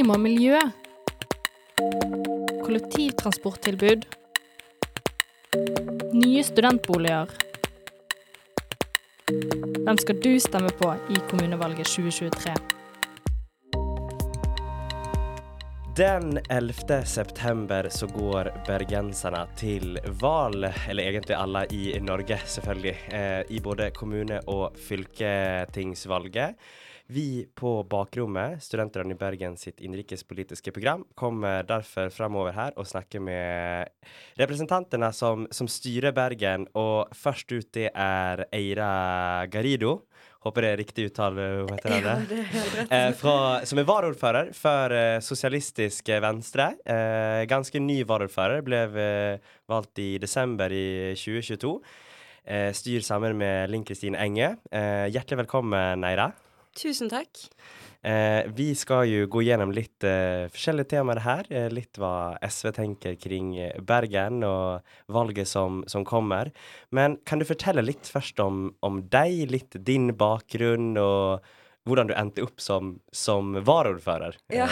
klima og miljø. Kollektivtransporttilbud. Nye studentboliger. Hvem skal du stemme på i kommunevalget 2023? Den 11. september så går bergenserne til valg, eller egentlig alle i Norge, selvfølgelig, eh, i både kommune- og fylketingsvalget. Vi på Bakrommet, studentene i Bergen sitt innenrikspolitiske program, kommer derfor fremover her og snakker med representantene som, som styrer Bergen. Og først ut det er Eira Garido. Håper det er riktig uttale. hun heter det? Ja, det er. Eh, fra, som er varaordfører for eh, Sosialistisk Venstre. Eh, ganske ny varaordfører. Ble eh, valgt i desember i 2022. Eh, styr sammen med Linn Kristin Enge. Eh, hjertelig velkommen, Eira. Tusen takk. Eh, vi skal jo gå gjennom litt eh, forskjellige temaer her. Eh, litt hva SV tenker kring eh, Bergen og valget som, som kommer. Men kan du fortelle litt først om, om deg, litt din bakgrunn, og hvordan du endte opp som, som varaordfører? Ja.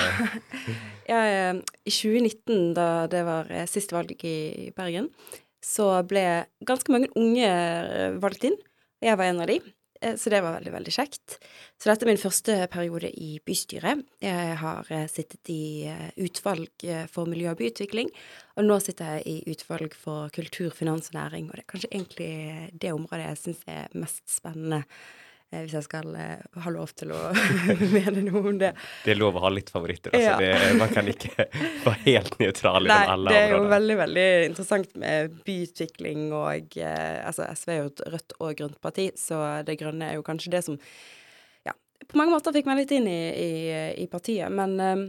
ja. Eh, I 2019, da det var eh, siste valg i Bergen, så ble ganske mange unge valgt inn. Jeg var en av de. Eh, Så det var veldig, veldig kjekt. Så dette er min første periode i bystyret. Jeg har eh, sittet i eh, utvalg for miljø og byutvikling, og nå sitter jeg i utvalg for kultur, finans og næring. Og det er kanskje egentlig det området jeg syns er mest spennende, hvis jeg skal eh, ha lov til å mene noe om det. det er lov å ha litt favoritter. Altså. Ja. Det, man kan ikke være helt nøytral i Nei, områder. det er jo veldig, veldig interessant med byutvikling og eh, Altså, SV er jo et rødt og grønt parti, så det grønne er jo kanskje det som ja, på mange måter fikk meg litt inn i, i, i partiet. Men eh,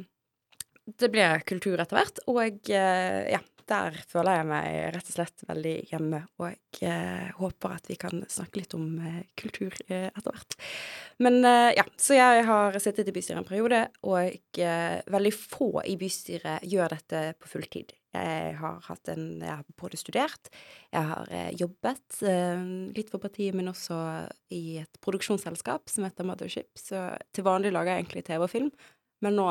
det ble kultur etter hvert, og eh, ja, der føler jeg meg rett og slett veldig hjemme. Og eh, håper at vi kan snakke litt om eh, kultur eh, etter hvert. Men ja, så jeg har sittet i bystyret en periode, og veldig få i bystyret gjør dette på fulltid. Jeg har hatt en Jeg har både studert, jeg har jobbet litt for partiet, men også i et produksjonsselskap som heter Mothership. Så til vanlig lager jeg egentlig TV og film, men nå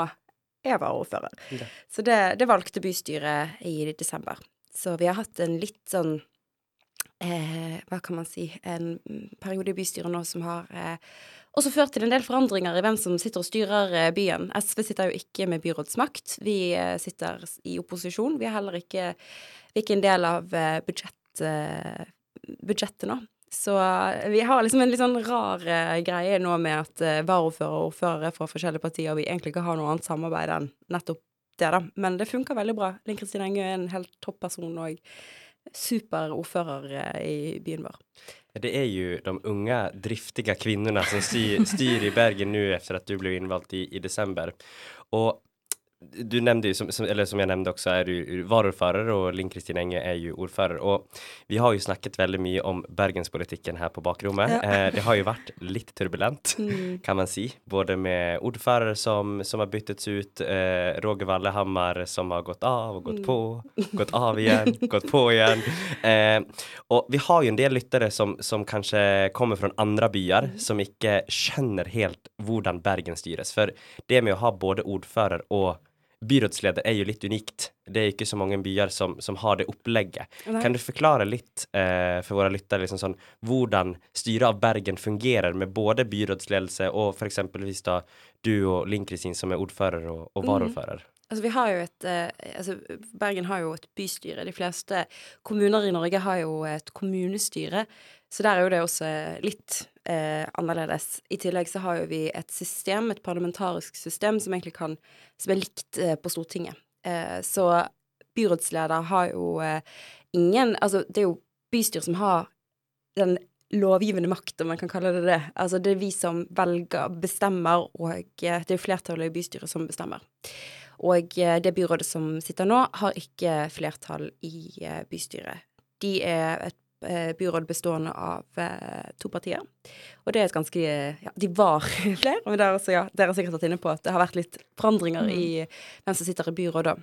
jeg varaordfører. Ja. Så det, det valgte bystyret i desember. Så vi har hatt en litt sånn eh, Hva kan man si En periode i bystyret nå som har eh, også ført til en del forandringer i hvem som sitter og styrer eh, byen. SV sitter jo ikke med byrådsmakt. Vi eh, sitter i opposisjon. Vi er heller ikke, vi er ikke en del av eh, budsjett, budsjettet nå. Så eh, vi har liksom en litt sånn rar eh, greie nå med at eh, varaordfører og ordførere fra forskjellige partier, og vi egentlig ikke har noe annet samarbeid enn nettopp det, da. Men det funker veldig bra. Linn Kristin Engø er en helt topp person og super ordfører eh, i byen vår. Det er jo de unge, driftige kvinnene som styr, i Bergen nå efter at du ble innvalgt i, i desember. Og du nevnte jo, som, som, eller som jeg nevnte også, er du varaordfører, og Linn Kristin Enge er jo ordfører. Og vi har jo snakket veldig mye om bergenspolitikken her på bakrommet. Ja. Eh, det har jo vært litt turbulent, Mm. kan man si. Både med ordfører som, som har byttet ut, eh, Roger Vallehammer som har gått av og gått Mm. på, gått av igjen, gått på igjen. Eh, og vi har jo en del lyttere som, som kanskje kommer fra andre byer, som ikke skjønner helt hvordan Bergen styres. For det med å ha både ordfører og byrådsleder er jo litt unikt. Det er ikke så mange byer som, som har det opplegget. Nei. Kan du forklare litt eh, for våre lyttere liksom sånn, hvordan styret av Bergen fungerer med både byrådsledelse og for eksempelvis da du og Linn Kristin som er ordfører og, og varaordfører? Mm. Altså, vi har jo et eh, altså, Bergen har jo et bystyre. De fleste kommuner i Norge har jo et kommunestyre, så der er jo det også litt eh, annerledes. I tillegg så har jo vi et system, et parlamentarisk system, som egentlig kan Som er likt eh, på Stortinget. Eh, så byrådsleder har jo eh, ingen Altså, det er jo bystyret som har den lovgivende makt, om man kan kalle det det. Altså, det er vi som velger, bestemmer, og eh, det er flertallet i bystyret som bestemmer. Og eh, det byrådet som sitter nå, har ikke flertall i bystyret. De er et byråd bestående av eh, to partier. Og det er et ganske Ja, de var flere, men dere, ja, dere har sikkert vært inne på at det har vært litt forandringer i hvem som sitter i byrådet.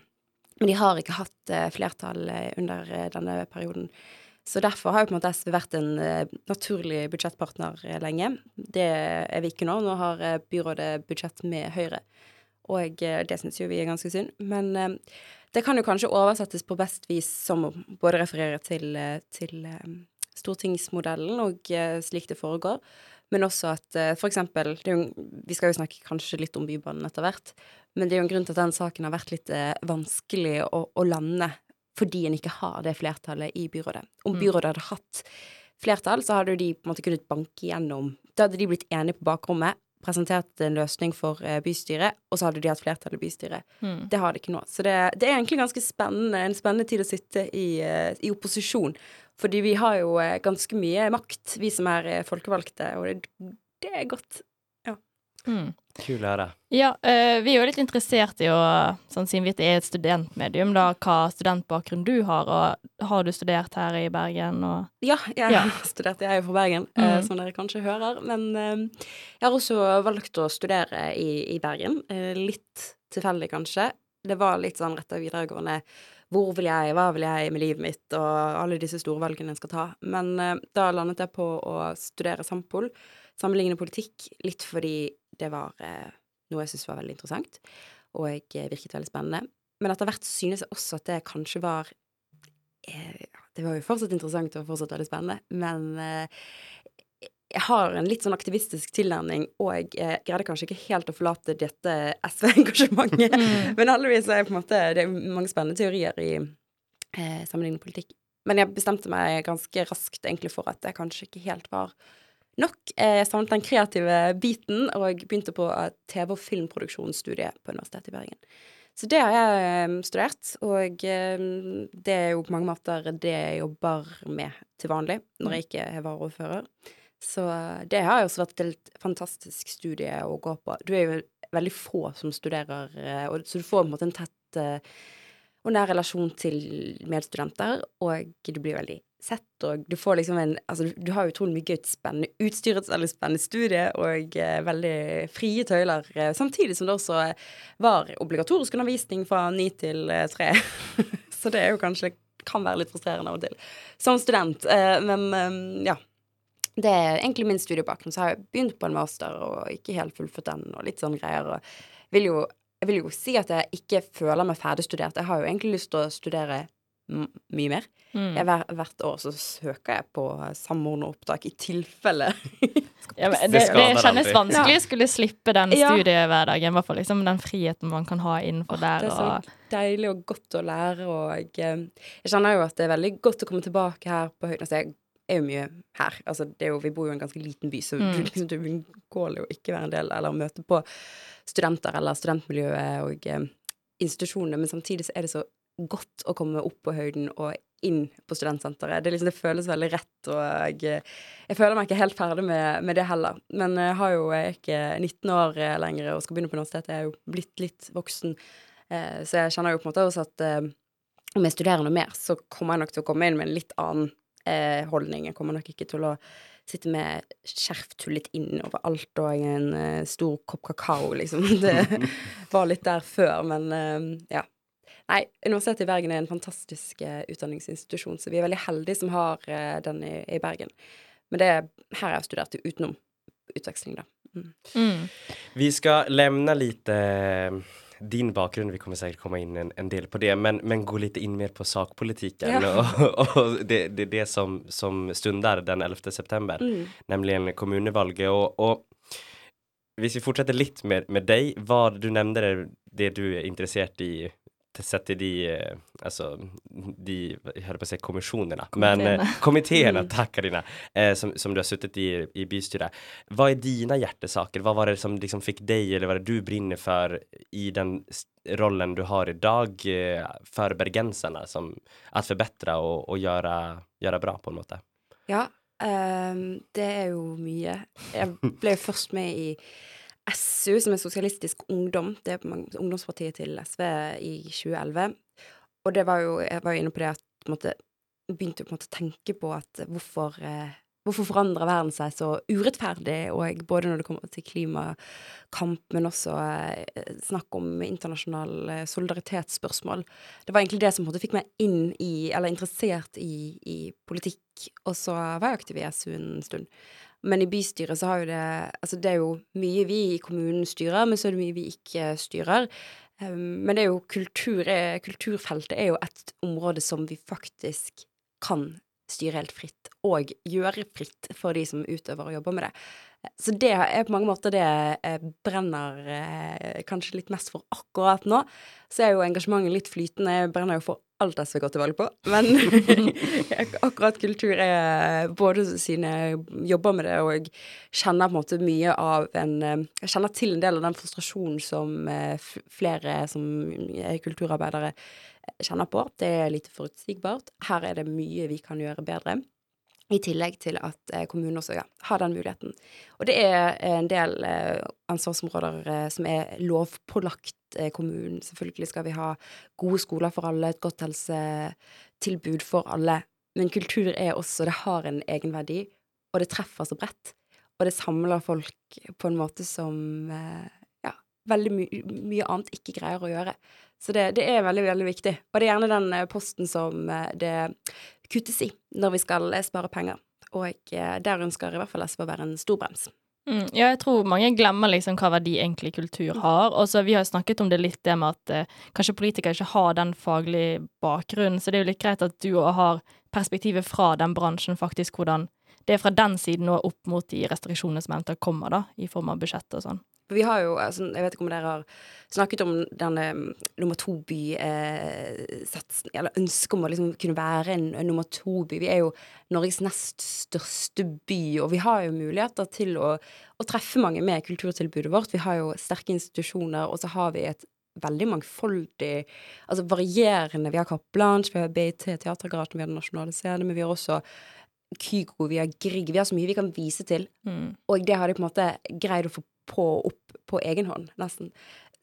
Men de har ikke hatt eh, flertall eh, under eh, denne perioden. Så derfor har jo på en måte SV vært en eh, naturlig budsjettpartner eh, lenge. Det er vi ikke nå. Nå har eh, byrådet budsjett med Høyre. Og eh, det syns jo vi er ganske synd. Men eh, det kan jo kanskje oversettes på best vis som å både referere til, eh, til eh, stortingsmodellen og slik det foregår, men også at jo, Vi skal jo snakke kanskje litt om Bybanen etter hvert, men det er jo en grunn til at den saken har vært litt vanskelig å, å lande fordi en ikke har det flertallet i byrådet. Om Mm. byrådet hadde hatt flertall, så hadde de på en måte kunnet banke igjennom Da hadde de blitt enige på bakrommet, presentert en løsning for eh, bystyret, og så hadde de hatt flertall i bystyret. Mm. Det har de ikke nå. Så det, det er egentlig ganske spennende, en spennende tid å sitte i, eh, i opposisjon. Fordi vi har jo eh, ganske mye makt, vi som er folkevalgte, og det, det er godt. Mm. Kul å høre. Ja, eh, vi er jo litt interessert i å, sånn siden vi er et studentmedium, da, hva studentbakgrunn du har, og har du studert her i Bergen? Og... Ja, jeg Ja. har studert, jeg er jo fra Bergen, mm. Mhm. som dere kanskje hører. Men eh, jeg har også valgt å studere i, i Bergen. Eh, litt tilfeldig, kanskje. Det var litt sånn rett av videregående hvor vil jeg, hva vil jeg med livet mitt, og alle disse store valgene jeg skal ta. Men uh, da landet jeg på å studere Sampol, sammenlignende politikk, litt fordi det var eh, noe jeg syntes var veldig interessant, og jeg eh, virket veldig spennende. Men etter hvert synes jeg også at det kanskje var eh, Det var jo fortsatt interessant og fortsatt veldig spennende, men eh, jeg har en litt sånn aktivistisk tilnærming, og jeg eh, greide kanskje ikke helt å forlate dette SV-engasjementet. Mm. Men heldigvis er jeg på en måte Det er mange spennende teorier i eh, sammenlignet politikk. Men jeg bestemte meg ganske raskt egentlig for at det kanskje ikke helt var nok. Eh, Jeg savnet den kreative biten, og begynte på TV- og filmproduksjonsstudiet på Universitetet i Bergen. Så det har jeg eh, studert, og eh, det er jo på mange måter det jeg jobber med til vanlig når jeg ikke er varaordfører. Så det har også vært et fantastisk studie å gå på. Du er jo veldig få som studerer, så du får på en måte en tett og nær relasjon til medstudenter, og du blir veldig sett, og du får liksom en Altså, du, du har utrolig mye gøy, spennende utstyr, et veldig spennende studie, og eh, veldig frie tøyler, eh, samtidig som det også var obligatorisk undervisning fra ni til eh, tre. Så det er jo kanskje kan være litt frustrerende av og til som student, eh, men eh, ja. Det er egentlig min studiebakgrunn. Så har jeg begynt på en master og ikke helt fullført den, og litt sånn greier. Og vil jo, jeg vil jo si at jeg ikke føler meg ferdigstudert. Jeg har jo egentlig lyst til å studere mye mer. Mm. Jeg, hvert år så søker jeg på samordna opptak i tilfelle. Ja, men Det det, det kjennes aldri. vanskelig å skulle slippe den Ja. studiehverdagen. I hvert fall liksom den friheten man kan ha innenfor oh, der. det er så Og, deilig og godt å lære, og jeg, eh, kjenner jo at det er veldig godt å komme tilbake her på høyden. Altså, jeg er jo mye her. Altså, det er jo, vi bor jo i en ganske liten by, så Mm. du, liksom, du unngår jo ikke være en del eller møte på studenter eller studentmiljøet og eh, institusjonene, men samtidig så er det så godt å komme opp på høyden og inn på studentsenteret. Det, liksom, det føles veldig rett, og jeg, jeg føler meg ikke helt ferdig med, med det heller. Men jeg har jo jeg er ikke 19 år lenger og skal begynne på universitetet. Jeg er jo blitt litt voksen, eh, så jeg kjenner jo på en måte også at eh, om jeg studerer noe mer, så kommer jeg nok til å komme inn med en litt annen eh, holdning. Jeg kommer nok ikke til å sitte med skjerf tullet inn over alt og en eh, stor kopp kakao, liksom. Det var litt der før, men eh, ja. Nei, Universitetet i Bergen er en fantastisk eh, utdanningsinstitusjon, så vi er veldig heldige som har eh, den i, i Bergen. Men det er her jeg har studert utenom utveksling, da. Mm. mm. Vi skal lämna lite eh, din bakgrund, vi kommer säkert komma in en, en del på det, men, men gå lite in mer på sakpolitiken Ja. och, och det, det, det som, som stundar den 11 september, Mm. nämligen kommunevalget. Och, och hvis vi fortsetter litt med, med deg, Hva du nevnte, det, det du er interessert i sett i de, Altså de, Jeg höll på å si kommisjonene, men komiteene, takk kommittéerna, Mm. Karina, eh, som, som du har sittet i, i bystyret. Hva er dina hjertesaker? Hva var det som liksom fikk deg, eller vad det du brinner for i den rollen du har i eh, for bergenserne, som å forbedre og, og gjøre, gjøre, bra på en måte? Ja, um, det er jo mye. Jeg ble jo først med i SU, som er Sosialistisk Ungdom. Det er ungdomspartiet til SV i 2011. Og det var jo Jeg var jo inne på det at på begynte å tenke på at hvorfor eh, Hvorfor forandrer verden seg så urettferdig, og både når det kommer til klimakamp, men også eh, snakk om internasjonal eh, solidaritetsspørsmål. Det var egentlig det som måte fikk meg inn i, eller interessert i, i politikk, og så var jeg aktiv i SU en stund. Men i bystyret så har jo det Altså det er jo mye vi i kommunen styrer, men så er det mye vi ikke styrer. Um, men det er jo kultur, kulturfeltet er jo et område som vi faktisk kan styre helt fritt, og gjøre fritt for de som utøver og jobber med det. Så det er på mange måter det jeg brenner eh, kanskje litt mest for akkurat nå. Så er jo engasjementet litt flytende. Jeg brenner jo for alt SV går til valg på. Men akkurat kultur er både siden jeg jobber med det, og kjenner på en måte mye av en eh, Jeg kjenner til en del av den frustrasjonen som eh, flere som er kulturarbeidere kjenner på. Det er lite forutsigbart. Her er det mye vi kan gjøre bedre. I tillegg til at eh, kommunen også ja, har den muligheten. Og det er en del eh, ansvarsområder eh, som er lovpålagt eh, kommunen. Selvfølgelig skal vi ha gode skoler for alle, et godt helsetilbud for alle. Men kultur er også Det har en egenverdi, og det treffer så bredt. Og det samler folk på en måte som eh, ja, veldig my mye annet ikke greier å gjøre. Så det, det, er veldig, veldig viktig. Og det er gjerne den eh, posten som det kuttes i når vi skal eh, spare penger. Og eh, der ønsker i hvert fall SV å være en stor brems. Mm, ja, jeg tror mange glemmer liksom hva verdi egentlig kultur har. Og så Vi har snakket om det litt, det med at eh, kanskje politikere ikke har den faglige bakgrunnen. Så det er jo litt greit at du òg har perspektivet fra den bransjen, faktisk hvordan det er fra den siden og opp mot de restriksjonene som eventuelt kommer, da, i form av budsjett og sånn. Vi har jo, altså, Jeg vet ikke om dere har snakket om denne mm, nummer to-by-satsen, eh, eller ønsket om å liksom kunne være en, en nummer to-by. Vi er jo Norges nest største by, og vi har jo muligheter til å, å, treffe mange med kulturtilbudet vårt. Vi har jo sterke institusjoner, og så har vi et veldig mangfoldig Altså varierende Vi har Kapp Blanche, vi har BIT-teatergraten, vi har Den nasjonale scene, men vi har også Kygo, vi har Grieg Vi har så mye vi kan vise til, mm. og det har de på en måte greid å få på opp på egen hånd, nesten.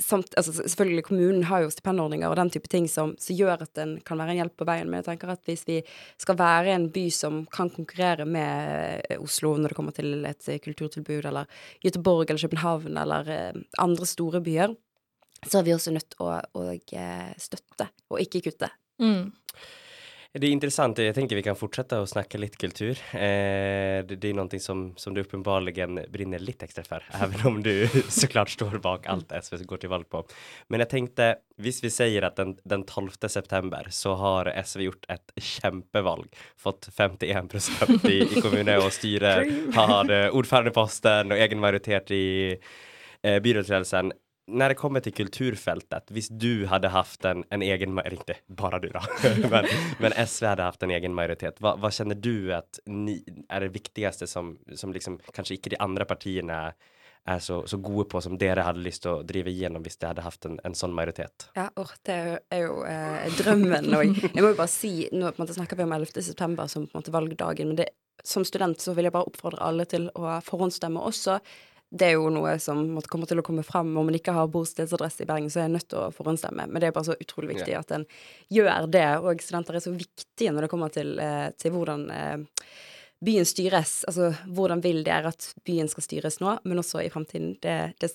Samt, altså selvfølgelig, kommunen har jo stipendordninger og den type ting som, som, gjør at den kan være en hjelp på veien. Men jeg tenker at hvis vi skal være en by som kan konkurrere med Oslo når det kommer til et kulturtilbud, eller Göteborg eller København eller eh, andre store byer, så er vi også nødt til å, å, eh, støtte, og ikke kutte. Mm. Det er intressant. Jeg tenker vi kan fortsette å snakke litt kultur. Eh, det, det, noe som, som du uppenbarligen brinner litt ekstra for, selv om du såklart står bak alt SV går til valg på. Men jeg tenkte, hvis vi sier at den, den 12 september så har SV gjort et kjempevalg, fått 51 procent i, i kommunen og styre, har ordførerposten og egen majoritet i eh, byrådsledelsen när det kommer till kulturfältet, visst du hade haft en, en egen, ikke bara du då, men, men SV hade haft en egen majoritet. Va, vad känner du att ni är det viktigaste som, som liksom kanskje ikke de andre partiene er så, så, gode på som dere hadde lyst til å drive igjennom hvis de hadde hatt en, en sånn majoritet? Ja, or, det er jo eh, drømmen. Og jeg må jo bare si, nå på en måte snakker vi om 11. september som på en måte valgdagen, men det, som student så vil jeg bare oppfordre alle til å forhåndsstemme også det er jo noe som måtte komme til å komme frem. Om man ikke har bostedsadresse i Bergen, så er jeg nødt til å forhåndsstemme. Men det er bare så utrolig viktig ja. at en gjør det. Og studenter er så viktige når det kommer til, eh, til hvordan eh, byen styres. Altså hvordan vil det er at byen skal styres nå, men også i fremtiden. Det, det,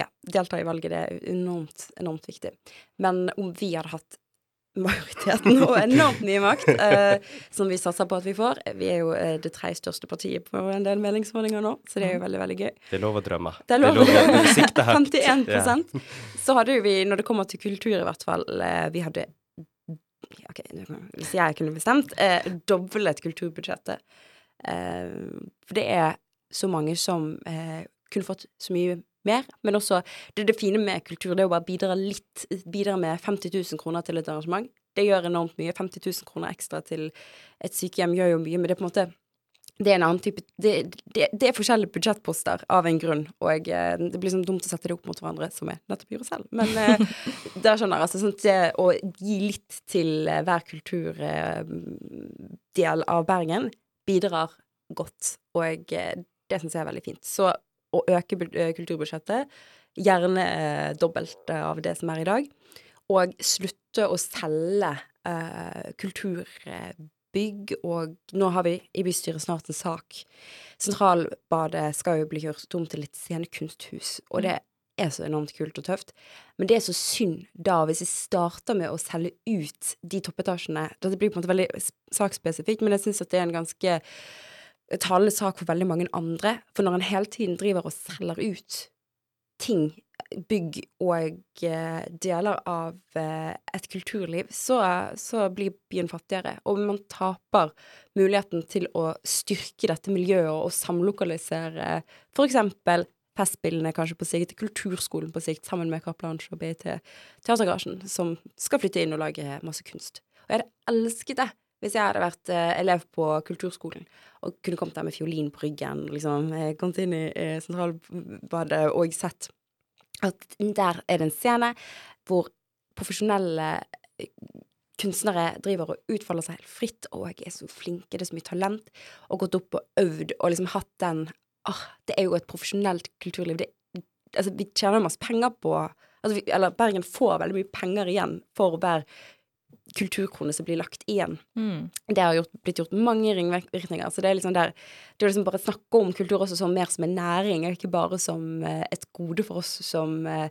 ja, delta i valget, det er enormt, enormt viktig. Men om vi hadde hatt majoriteten og enormt mye makt, eh, som vi satser på at vi får. Vi er jo eh, det tredje største partiet på en del meningsmålinger nå, så det er jo veldig veldig gøy. Det er lov å drømme. Det er lov å drømme. 51 ja. Så hadde jo vi, når det kommer til kultur i hvert fall, eh, vi hadde OK, hvis jeg kunne bestemt, eh, doblet kulturbudsjettet. Eh, for det er så mange som eh, kunne fått så mye mer. Men også det, det, fine med kultur, det er å bare bidra litt, bidra med 50 000 kroner til et arrangement. Det gjør enormt mye. 50 000 kroner ekstra til et sykehjem gjør jo mye, men det er på en måte det er en annen type Det, det, det er forskjellige budsjettposter av en grunn, og eh, det blir sånn dumt å sette det opp mot hverandre, som jeg nettopp gjorde selv. Men eh, der skjønner jeg. Altså, sånn, det å gi litt til eh, hver kulturdel av Bergen bidrar godt, og det syns jeg er veldig fint. Så å øke eh, kulturbudsjettet, gjerne eh, dobbelt av det som er i dag, og slutte å selge eh, kulturbygg, og nå har vi i bystyret snart en sak. Sentralbadet skal jo bli gjort om til et scenekunsthus, og det er så enormt kult og tøft. Men det er så synd da, hvis vi starter med å selge ut de toppetasjene. Det blir på en måte veldig sakspesifikt, men jeg syns at det er en ganske talende sak for veldig mange andre. For når en hele tiden driver og selger ut ting, bygg og eh, deler av eh, et kulturliv, så, så, blir byen fattigere. Og man taper muligheten til å styrke dette miljøet og samlokalisere f.eks. Festspillene kanskje på sikt, Kulturskolen på sikt, sammen med Blanche og BIT Teatergarasjen, som skal flytte inn og lage masse kunst. Og jeg hadde elsket det hvis jeg hadde vært eh, elev på kulturskolen og kunne kommet der med fiolin på ryggen, liksom, kommet inn i, i sentralbadet og sett at der er det en scene hvor profesjonelle eh, kunstnere driver og utfolder seg helt fritt, og er så flinke, det er så mye talent, og gått opp og øvd og liksom hatt den ah, Det er jo et profesjonelt kulturliv. Det, altså, vi tjener masse penger på altså, vi, Eller Bergen får veldig mye penger igjen for hver kulturkrone som blir lagt igjen. Mm. Det har gjort, blitt gjort mange ringvirkninger. Så det er liksom der Det er liksom bare å snakke om kultur også som mer som en næring, og ikke bare som eh, et gode for oss som eh,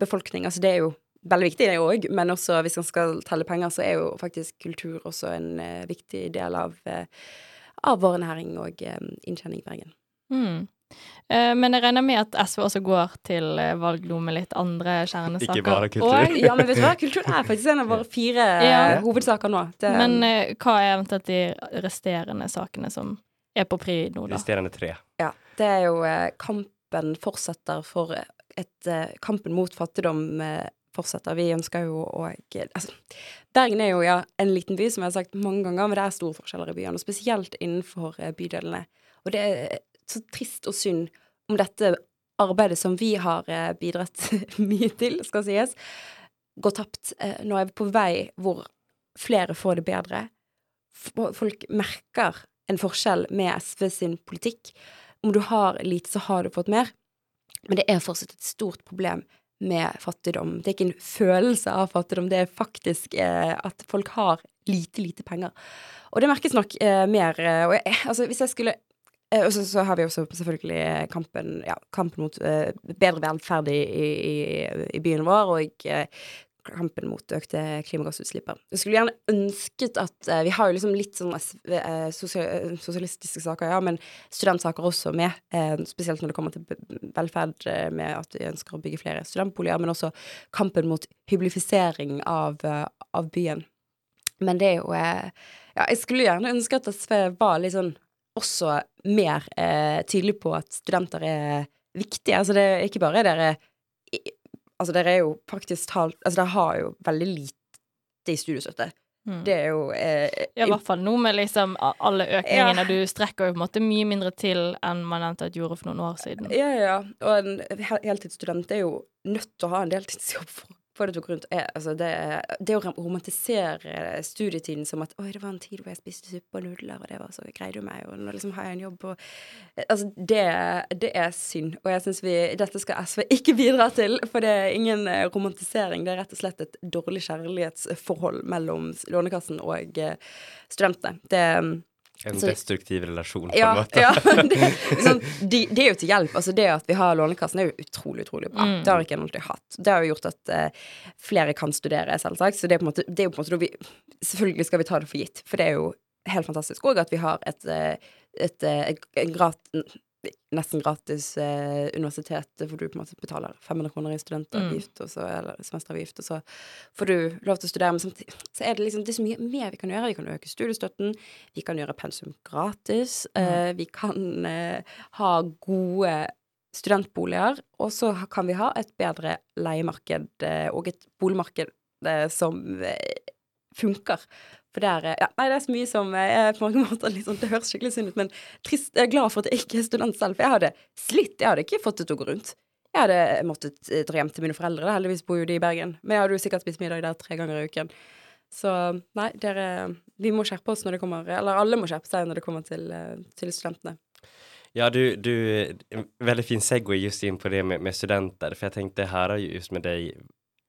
befolkning. Altså det er jo veldig viktig, det òg, men også hvis man skal telle penger, så er jo faktisk kultur også en uh, viktig del av, av vår næring og inntjening i Bergen. Mm. Eh, men jeg regner med at SV også går til valglo med litt andre kjernesaker. Ikke bare kultur. Og, ja, men vet du hva, kultur er faktisk en av våre fire ja. hovedsaker nå. Det, men uh, hva er eventuelt de resterende sakene som er på pri nå, da? Resterende tre. Ja. Det er jo uh, kampen fortsetter for et uh, Kampen mot fattigdom fortsetter. Vi ønsker jo å altså, Bergen er jo ja, en liten by, som jeg har sagt mange ganger, men det er store forskjeller i byene, og spesielt innenfor bydelene. Og det er så trist og synd om dette arbeidet som vi har eh, bidratt mye til, skal sies, går tapt. Eh, nå er vi på vei hvor flere får det bedre. Folk merker en forskjell med SV sin politikk. Om du har lite, så har du fått mer. Men det er fortsatt et stort problem med fattigdom. Det er ikke en følelse av fattigdom, det er faktisk eh, at folk har lite, lite penger. Og det merkes nok eh, mer. Eh, og jeg, altså, hvis jeg skulle og så, så, har vi også selvfølgelig kampen, ja, kampen mot uh, bedre velferd i, i, i, byen vår, og kampen mot økte klimagassutslipp. Jeg skulle gjerne ønsket at Vi har jo liksom litt sånn sosial, sosialistiske saker, ja, men studentsaker også med. spesielt når det kommer til velferd, med at vi ønsker å bygge flere studentboliger, men også kampen mot hyblifisering av, av byen. Men det er jo Ja, jeg skulle gjerne ønske at SV var litt sånn også mer eh, tydelig på at studenter er viktige. Altså det er ikke bare dere Altså dere er jo faktisk talt Altså dere har jo veldig lite i studiestøtte. Mm. Det er jo eh, Ja, i hvert fall nå med liksom alle økningene. Ja. Du strekker jo på en måte mye mindre til enn man eventuelt gjorde for noen år siden. Ja, ja. Og en heltidsstudent er jo nødt til å ha en deltidsjobb for for det rundt er, altså det, det, å romantisere studietiden som at 'oi, det var en tid hvor jeg spiste suppe og nudler, og det var så greide meg', og nå liksom har jeg en jobb og Altså, det, det er synd. Og jeg syns vi Dette skal SV ikke bidra til, for det er ingen eh, romantisering. Det er rett og slett et dårlig kjærlighetsforhold mellom Lånekassen og eh, studentene. Det en så, destruktiv relasjon, på ja, en måte. ja, det, liksom, de, det, er jo til hjelp. Altså det at vi har Lånekassen, er jo utrolig, utrolig bra. Mm. Det har ikke en alltid hatt. Det har jo gjort at uh, flere kan studere, selvsagt. Så det er, på en måte, det er jo på en måte vi Selvfølgelig skal vi ta det for gitt, for det er jo helt fantastisk òg at vi har et, et, et, et grat, nesten gratis eh, universitet, hvor du på en måte betaler 500 kroner i studentavgift, mm. så, eller semesteravgift, og så får du lov til å studere. Men samtidig så er det liksom det er så mye mer vi kan gjøre. Vi kan øke studiestøtten, vi kan gjøre pensum gratis, mm. eh, vi kan eh, ha gode studentboliger, og så kan vi ha et bedre leiemarked eh, og et boligmarked eh, som eh, funker. For det er, ja, nei, det er så mye som er på mange måter liksom, Det høres skikkelig synd ut, men trist, jeg er glad for at jeg ikke er student selv. For jeg hadde slitt. Jeg hadde ikke fått det til å gå rundt. Jeg hadde måttet eh, dra hjem til mine foreldre. Heldigvis bor jo de i Bergen. Men jeg hadde jo sikkert spist middag der tre ganger i uken. Så nei, dere Vi må skjerpe oss når det kommer Eller alle må skjerpe seg når det kommer til, eh, til studentene. Ja, du, du Veldig fin Segway just inn på det med, med studenter. For jeg tenkte her er jo just med deg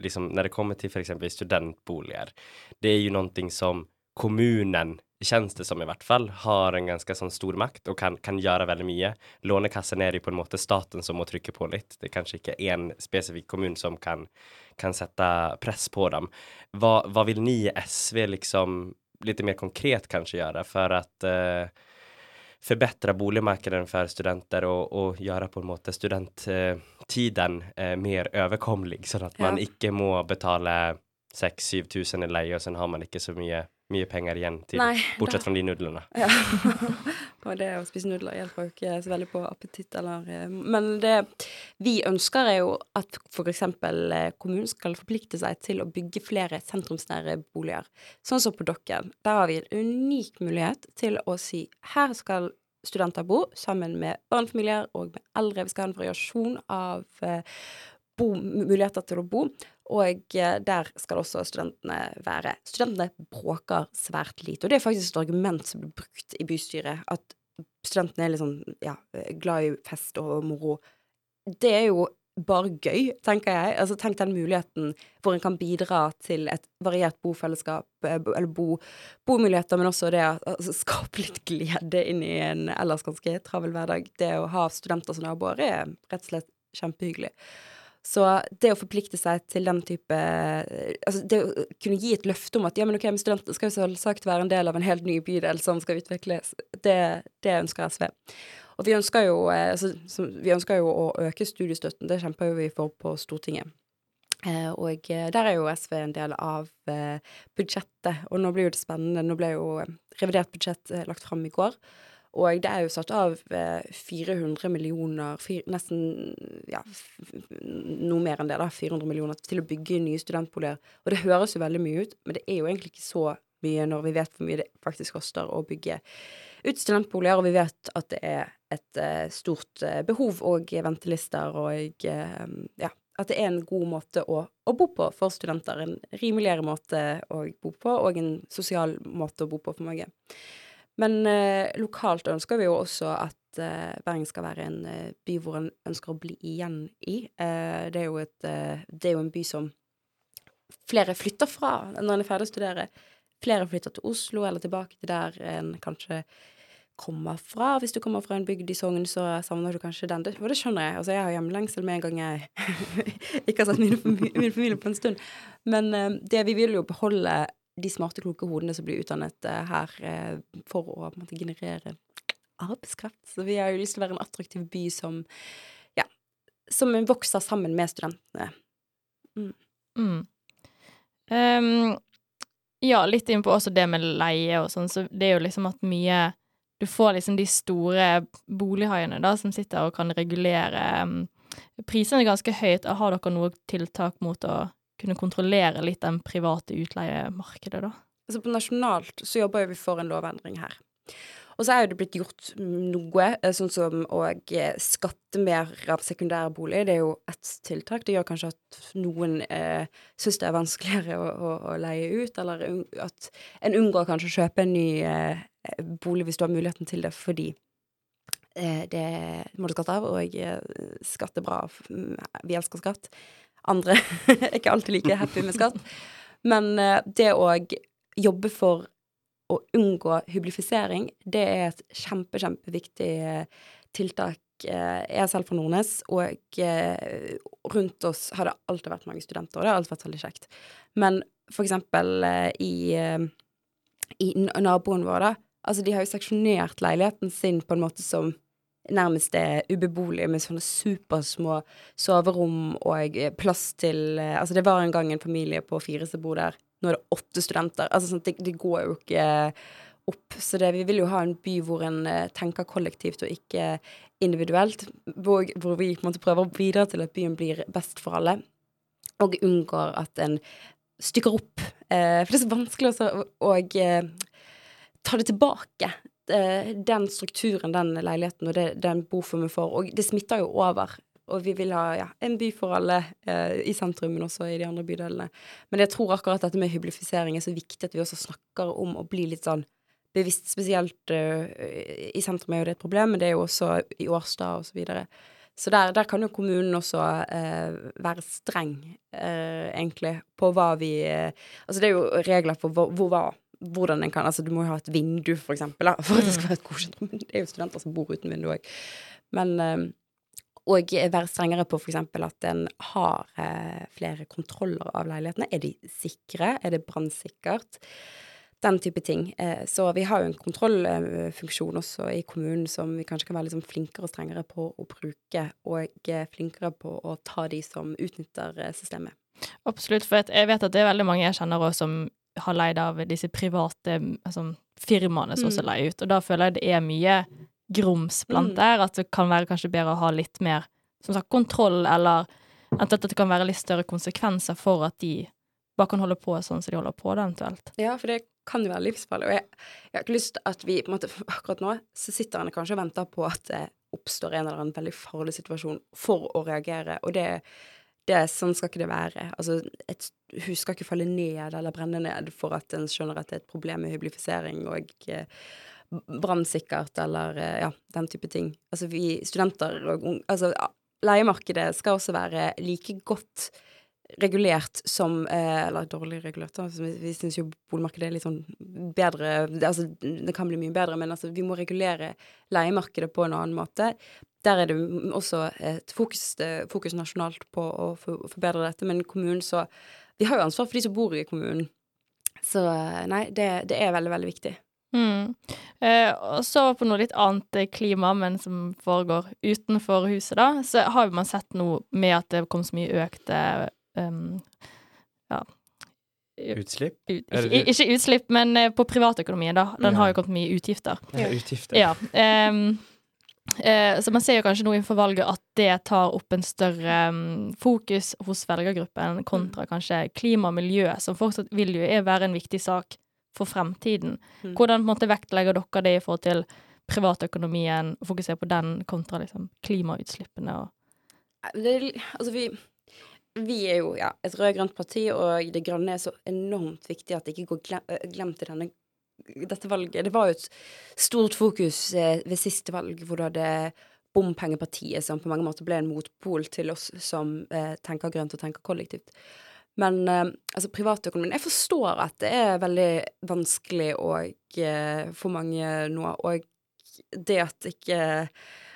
liksom, Når det kommer til f.eks. studentboliger, det er jo noe som kommunen, kjennes det som i hvert fall, har en ganske sånn stor makt og kan, kan gjøre veldig mye. Lånekassen er jo på en måte staten som må trykke på litt. Det er kanskje ikke én spesifikk kommune som kan, kan sette press på dem. Hva, hva, vil ni i SV liksom litt mer konkret kanskje gjøre for at uh, forbedre boligmarkedet for studenter og, og gjøre på en måte studenttiden eh, mer overkommelig, sånn at man Ja. ikke må betale 6000-7000 i leie, og så har man ikke så mye, mye penger igjen til, Nei, bortsett fra de nudlene. Ja. og det å spise nudler hjelper jo ikke så veldig på appetitt eller eh, Men det vi ønsker, er jo at f.eks. kommunen skal forplikte seg til å bygge flere sentrumsnære boliger. Sånn som på Dokken. Der har vi en unik mulighet til å si her skal studenter bo sammen med barnefamilier og med eldre. Vi skal ha en variasjon av eh, bo, muligheter til å bo. Og eh, der skal også studentene være. Studentene bråker svært lite. Og det er faktisk et argument som blir brukt i bystyret, at studentene er litt sånn ja, glad i fest og moro. Det er jo bare gøy, tenker jeg. Altså, tenk den muligheten hvor en kan bidra til et variert bofellesskap, eh, eller bo, bomuligheter, men også det å altså, skape litt glede inn i en ellers ganske travel hverdag. Det å ha studenter som naboer er rett og slett kjempehyggelig. Så det å forplikte seg til den type Altså det å kunne gi et løfte om at ja, men ok, men studenter skal jo selvsagt være en del av en helt ny bydel som skal utvikles, det, det ønsker SV. Og vi ønsker jo eh, altså, vi ønsker jo å øke studiestøtten, det kjemper jo vi for på Stortinget. Eh, og eh, der er jo SV en del av budsjettet, og nå blir jo det spennende. Nå ble jo revidert budsjett lagt fram i går. Og det er jo satt av eh, 400 millioner, nesten ja, noe mer enn det, da, 400 millioner til å bygge nye studentboliger. Og det høres jo veldig mye ut, men det er jo egentlig ikke så mye når vi vet hvor mye det faktisk koster å bygge ut studentboliger, og vi vet at det er et eh, stort eh, behov og ventelister, og eh, ja, at det er en god måte å, å bo på for studenter. En rimeligere måte å bo på, og en sosial måte å bo på for mange. Men eh, lokalt ønsker vi jo også at eh, Bergen skal være en eh, by hvor en ønsker å bli igjen i. Eh, det, er et, eh, det er jo en by som flere flytter fra når en er ferdig å studere. Flere flytter til Oslo eller tilbake til der en kanskje kommer fra. Hvis du kommer fra en bygd i Sogn, så savner du kanskje den. Og det skjønner jeg. Altså, jeg har hjemlengsel med en gang jeg ikke har sett min familie på en stund. Men eh, det, vi vil jo beholde de smarte, kloke hodene som blir utdannet eh, her eh, for å måte, generere arbeidskraft. Så vi har jo lyst til å være en attraktiv by som ja, som vokser sammen med studentene. Mm. Ehm, ja, litt inn på også det med leie og sånn, så det er jo liksom at mye Du får liksom de store bolighaiene da, som sitter og kan regulere um, prisene ganske høyt. Har dere noe tiltak mot å kunne kontrollere litt den private utleiemarkedet, da? Altså på nasjonalt så jobber jo vi for en lovendring her. Og så er jo det blitt gjort noe, eh, sånn som å eh, skatte mer av sekundærbolig. Det er jo ett tiltak. Det gjør kanskje at noen eh, syns det er vanskeligere å, å, å leie ut, eller at en unngår kanskje å kjøpe en ny eh, bolig hvis du har muligheten til det, fordi eh, det må du skatte av, og eh, skatt er bra. Vi elsker skatt. Andre er ikke alltid like happy med skatt. Men eh, det å jobbe for å unngå hyblifisering, det er et kjempe, kjempeviktig eh, tiltak. Eh, Jeg er selv fra Nordnes, og rundt oss har det alltid vært mange studenter, og det har alltid vært veldig kjekt. Men for eksempel i, i naboen vår, da. Altså, de har jo seksjonert leiligheten sin på en måte som nærmest er ubeboelig, med sånne supersmå soverom og eh, plass til eh, Altså, det var en gang en familie på fire som bor der. Nå er det åtte studenter. Altså, sånn, det, det går jo ikke opp. Så det, vi vil jo ha en by hvor en eh, tenker kollektivt og ikke individuelt. Hvor, hvor vi på en måte prøver å bidra til at byen blir best for alle, og unngår at en stykker opp. Eh, for det er så vanskelig også å, og, eh, ta det tilbake. Eh, den strukturen, den leiligheten og det den boformen får. Og det smitter jo over. Og vi vil ha ja, en by for alle eh, i sentrum, men også i de andre bydelene. Men jeg tror akkurat dette med hyblifisering er så viktig at vi også snakker om å bli litt sånn bevisst. Spesielt eh, i sentrum er jo det et problem, men det er jo også i Årstad og så videre. Så der, der kan jo kommunen også eh, være streng, eh, egentlig, på hva vi Altså det er jo regler for hvor, hvor hva hvordan en kan Altså du må jo ha et vindu, for eksempel, for at det skal være et godkjent rom. Det er jo studenter som bor uten vindu òg. Men eh, Og være strengere på eksempel at en har eh, flere kontroller av leilighetene. Er de sikre? Er det brannsikkert? den type ting. Eh, så vi har jo en kontrollfunksjon også i kommunen som vi kanskje kan være sånn flinkere og strengere på å bruke, og flinkere på å ta de som utnytter systemet. Absolutt, for jeg vet at det er veldig mange jeg kjenner også som har leid av disse private altså, firmaene som også Mm. leier ut, og da føler jeg det er mye grums blant Mm. der, at det kan være kanskje bedre å ha litt mer som sagt, kontroll, eller at det kan være litt større konsekvenser for at de bare kan holde på sånn som de holder på, da, eventuelt. Ja, for det kan jo være livsfarlig. Og jeg, jeg har ikke lyst til at vi på en måte, Akkurat nå så sitter han kanskje og venter på at det oppstår en eller annen veldig farlig situasjon for å reagere, og det, det Sånn skal ikke det være. Altså, et hus skal ikke falle ned eller brenne ned for at en skjønner at det er et problem med hyblifisering og eh, brannsikkert eller eh, ja, den type ting. Altså vi studenter og unge Altså leiemarkedet skal også være like godt regulert som eh, Eller dårlig regulert, da. Altså, vi vi syns jo boligmarkedet er litt sånn bedre det, Altså, det kan bli mye bedre, men altså, vi må regulere leiemarkedet på en annen måte. Der er det også et fokus, eh, fokus nasjonalt på å forbedre dette, men kommunen så Vi har jo ansvar for de som bor i kommunen. Så eh, nei, det, det er veldig, veldig viktig. Mm. Eh, og så på noe litt annet klima, men som foregår utenfor huset, da, så har man sett noe med at det kom så mye økte um, ja Utslipp? ut, ikke, ikke utslipp, men eh, på privatøkonomien, da. Den Ja. har jo kommet mye utgifter. Ja, utgifter. Ja. um, uh, så man ser jo kanskje nå innenfor valget at det tar opp en større um, fokus hos velgergruppen kontra kanskje klima og miljø, som fortsatt vil jo er- være en viktig sak for fremtiden. Mm. Hvordan på en måte vektlegger dere det i forhold til privatøkonomien, og fokuserer på den kontra liksom klimautslippene og det, er- altså vi, vi er jo ja, et rød-grønt parti, og Det grønne er så enormt viktig at det ikke går glem, glemt i denne, dette valget. Det var jo et stort fokus ved siste valg, hvor du hadde Bompengepartiet, som på mange måter ble en motpol til oss som eh, tenker grønt og tenker kollektivt. Men eh, altså privatøkonomien Jeg forstår at det er veldig vanskelig og, eh, for mange nå, og det at ikke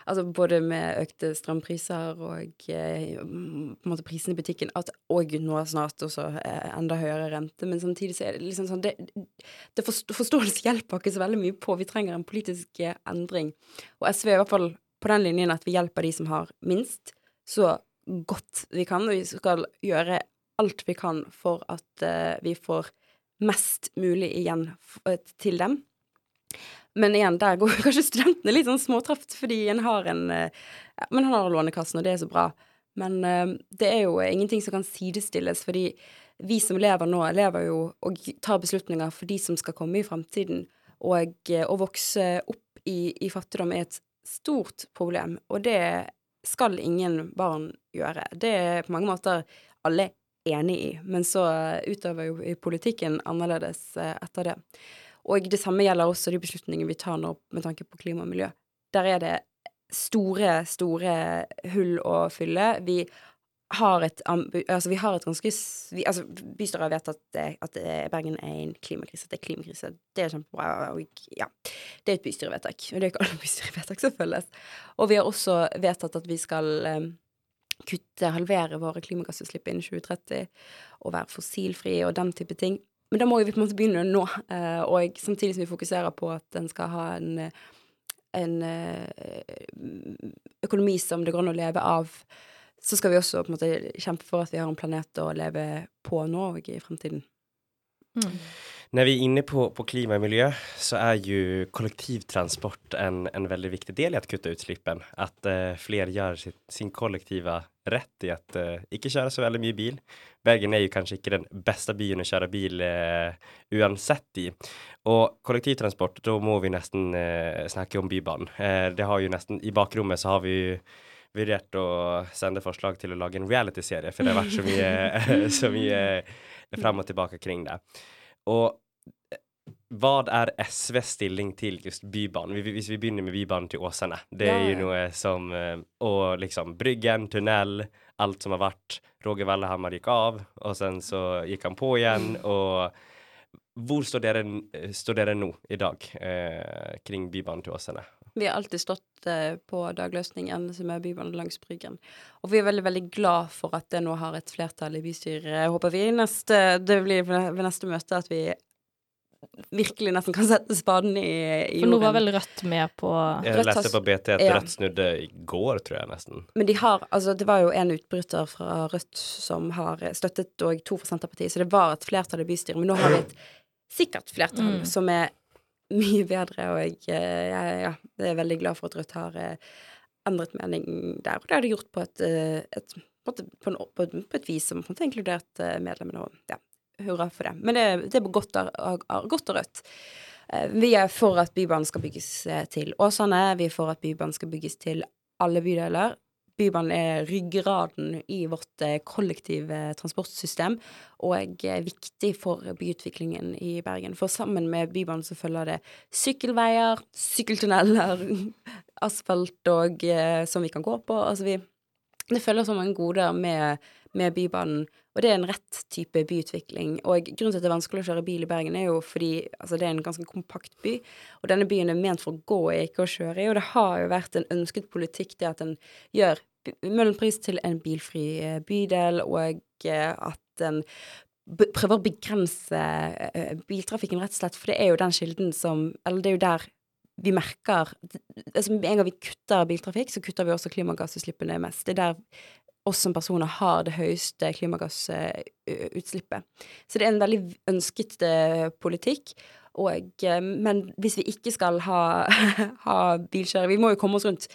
Altså både med økte strømpriser og eh, på en måte prisene i butikken, at, og nå snart også eh, enda høyere rente. Men samtidig så er det liksom sånn det, det Forståelse hjelper ikke så veldig mye på. Vi trenger en politisk eh, endring. Og SV er i hvert fall på den linjen at vi hjelper de som har minst, så godt vi kan. Og vi skal gjøre alt vi kan for at eh, vi får mest mulig igjen eh, til dem. Men igjen, der går kanskje studentene litt sånn småtraft, fordi en har en eh, Men han har Lånekassen, og det er så bra. Men eh, det er jo ingenting som kan sidestilles, fordi vi som lever nå, lever jo og tar beslutninger for de som skal komme i fremtiden. Og eh, å vokse opp i, i fattigdom er et stort problem, og det skal ingen barn gjøre. Det er på mange måter alle enig i, men så utøver jo politikken annerledes etter det. Og det samme gjelder også de beslutningene vi tar nå med tanke på klima og miljø. Der er det store, store hull å fylle. Vi har et, altså vi har et ganske vi, altså Bystyret har vedtatt at Bergen er en klimakrise. At Det er klimakrise. Det er kjempebra. Og ja, det er et bystyrevedtak. Og det er ikke alle bystyrevedtak som følges. Og vi har også vedtatt at vi skal eh, kutte, halvere våre klimagassutslipp innen 2030 og være fossilfrie og den type ting. Men da må vi på en måte begynne nå, eh, og samtidig som vi fokuserer på at en skal ha en, en eh, økonomi som det går an å leve av, så skal vi også på en måte kjempe for at vi har en planet å leve på nå og i fremtiden. mm. När vi er inne på, på klima og miljø, så er jo kollektivtransport en, en veldig viktig del i å kutte utslippene. At uh, flere gjør sitt, sin kollektiva rett i å uh, ikke kjøre så veldig mye bil. Bergen er jo kanskje ikke den beste byen å kjøre bil uh, uansett i. Og kollektivtransport, da må vi nesten snakke om Bybanen. Eh, det har jo nesten, i bakrommet så har vi jo vurdert å sende forslag til å lage en reality-serie, for det har vært så mye, så mye fram og tilbake kring det. Og hva er SVs stilling til just Bybanen? Vi- Hvis vi begynner med Bybanen til Åsane. Det er jo noe som eh, Og liksom Bryggen, tunnel, alt som har vært. Roger Vallehammar gikk av, og sen så gikk han på igjen. Og hvor står dere, står dere nå i dag eh, kring Bybanen til Åsane? Vi har alltid stått eh, på dagløsningen som er Bybanen langs Bryggen. Og vi er veldig veldig glad for at det nå har et flertall i bystyret. Håper vi neste, det blir ved neste møte at vi virkelig nesten kan sette spaden i, i For nå var vel Rødt med på Jeg Rødt leste på BT at ja. Rødt snudde i går, tror jeg nesten. Men de har, altså det var jo en utbryter fra Rødt som har støttet og to fra Senterpartiet, så det var et flertall i bystyret. Men nå har vi et sikkert flertall Mm. som er mye bedre, og jeg, eh, jeg, ja, jeg er veldig glad for at Rødt har eh, endret mening der. Og det har de gjort på et, eh, et, på, en, på, en, på, et, et vis som har inkludert medlemmene. Og ja, hurra for det. Men det, det er godt godt og rødt. Vi er for at Bybanen skal bygges til Åsane. Vi er for at Bybanen skal bygges til alle bydeler. Bybanen er ryggraden i vårt eh, kollektive transportsystem og er viktig for byutviklingen i Bergen. For sammen med Bybanen så følger det sykkelveier, sykkeltunneler, asfalt og eh, som vi kan gå på. Altså vi Det følger så mange goder med, med Bybanen, og det er en rett type byutvikling. Og grunnen til at det er vanskelig å kjøre bil i Bergen, er jo fordi altså, det er en ganske kompakt by, og denne byen er ment for å gå i, ikke å kjøre i, og det har jo vært en ønsket politikk det at en gjør Møhlenpris til en bilfri eh, bydel, og eh, at en prøver å begrense eh, biltrafikken, rett og slett, for det er jo den kilden som Eller det er jo der vi merker altså en gang vi kutter biltrafikk, så kutter vi også klimagassutslippene mest. Det er der oss som personer har det høyeste klimagassutslippet. Så det er en veldig ønsket eh, politikk. Og, eh, men hvis vi ikke skal ha, ha bilkjøring Vi må jo komme oss rundt.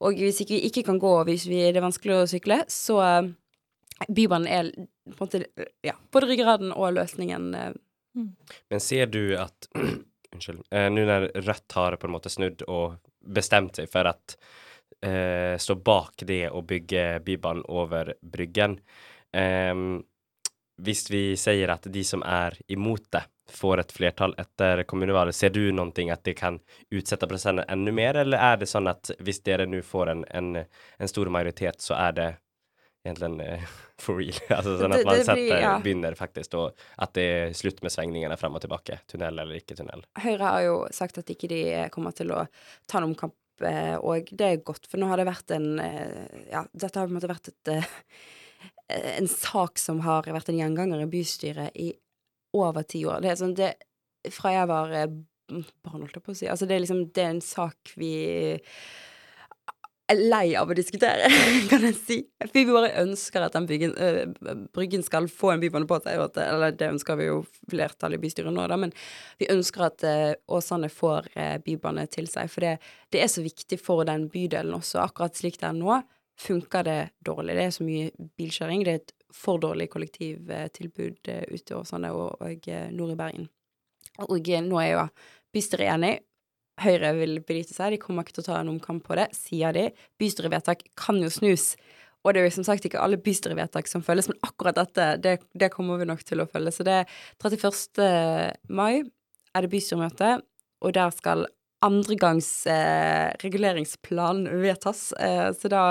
Og hvis ikke vi ikke kan gå, hvis vi, det er vanskelig å sykle, så eh, Bybanen er på en måte ja, både ryggraden og løsningen. eh, Men ser du at Unnskyld. Nå når Rødt har på en måte snudd og bestemt seg for at eh, stå bak det å bygge Bybanen over Bryggen ehm, Hvis vi sier at de som er imot det, får et flertall etter kommunevalget, ser du noen ting at det kan utsette prosessen enda mer, eller er det sånn at hvis dere nå får en, en, en stor majoritet, så er det egentlig uh, for real? altså sånn at Det- man det blir- setter, ja. begynner faktisk, og at det er slutt med svengningene frem og tilbake, tunnel eller ikke tunnel. Høyre har jo sagt at ikke de kommer til å ta noen omkamp, eh, og det er godt, for nå har det vært en eh, Ja, dette har på en måte vært et eh, en sak som har vært en gjenganger i bystyret i over ti år. Det er sånn det Fra jeg var eh, barn, holdt jeg på å si. Altså, det er liksom Det er en sak vi er lei av å diskutere, kan jeg si. Vi bare ønsker at den byggen, øh, bryggen skal få en bybane på seg, eller det ønsker vi jo flertallet i bystyret nå, da, men vi ønsker at øh, Åsane får øh, bybane til seg. For det, det er så viktig for den bydelen også. Akkurat slik det er nå, funker det dårlig. Det er så mye bilkjøring. Det er et for dårlig kollektivtilbud ute i Åsane og, og nord i Bergen. Og nå er jo bystyret enig. Høyre vil benytte seg, de kommer ikke til å ta en omkamp på det, sier de. Bystyrevedtak kan jo snus. Og det er jo som sagt ikke alle bystyrevedtak som følges, men akkurat dette, det, det kommer vi nok til å følge. Så det er 31. mai er det bystyremøte, og der skal andregangs eh, reguleringsplan vedtas. Eh, så da,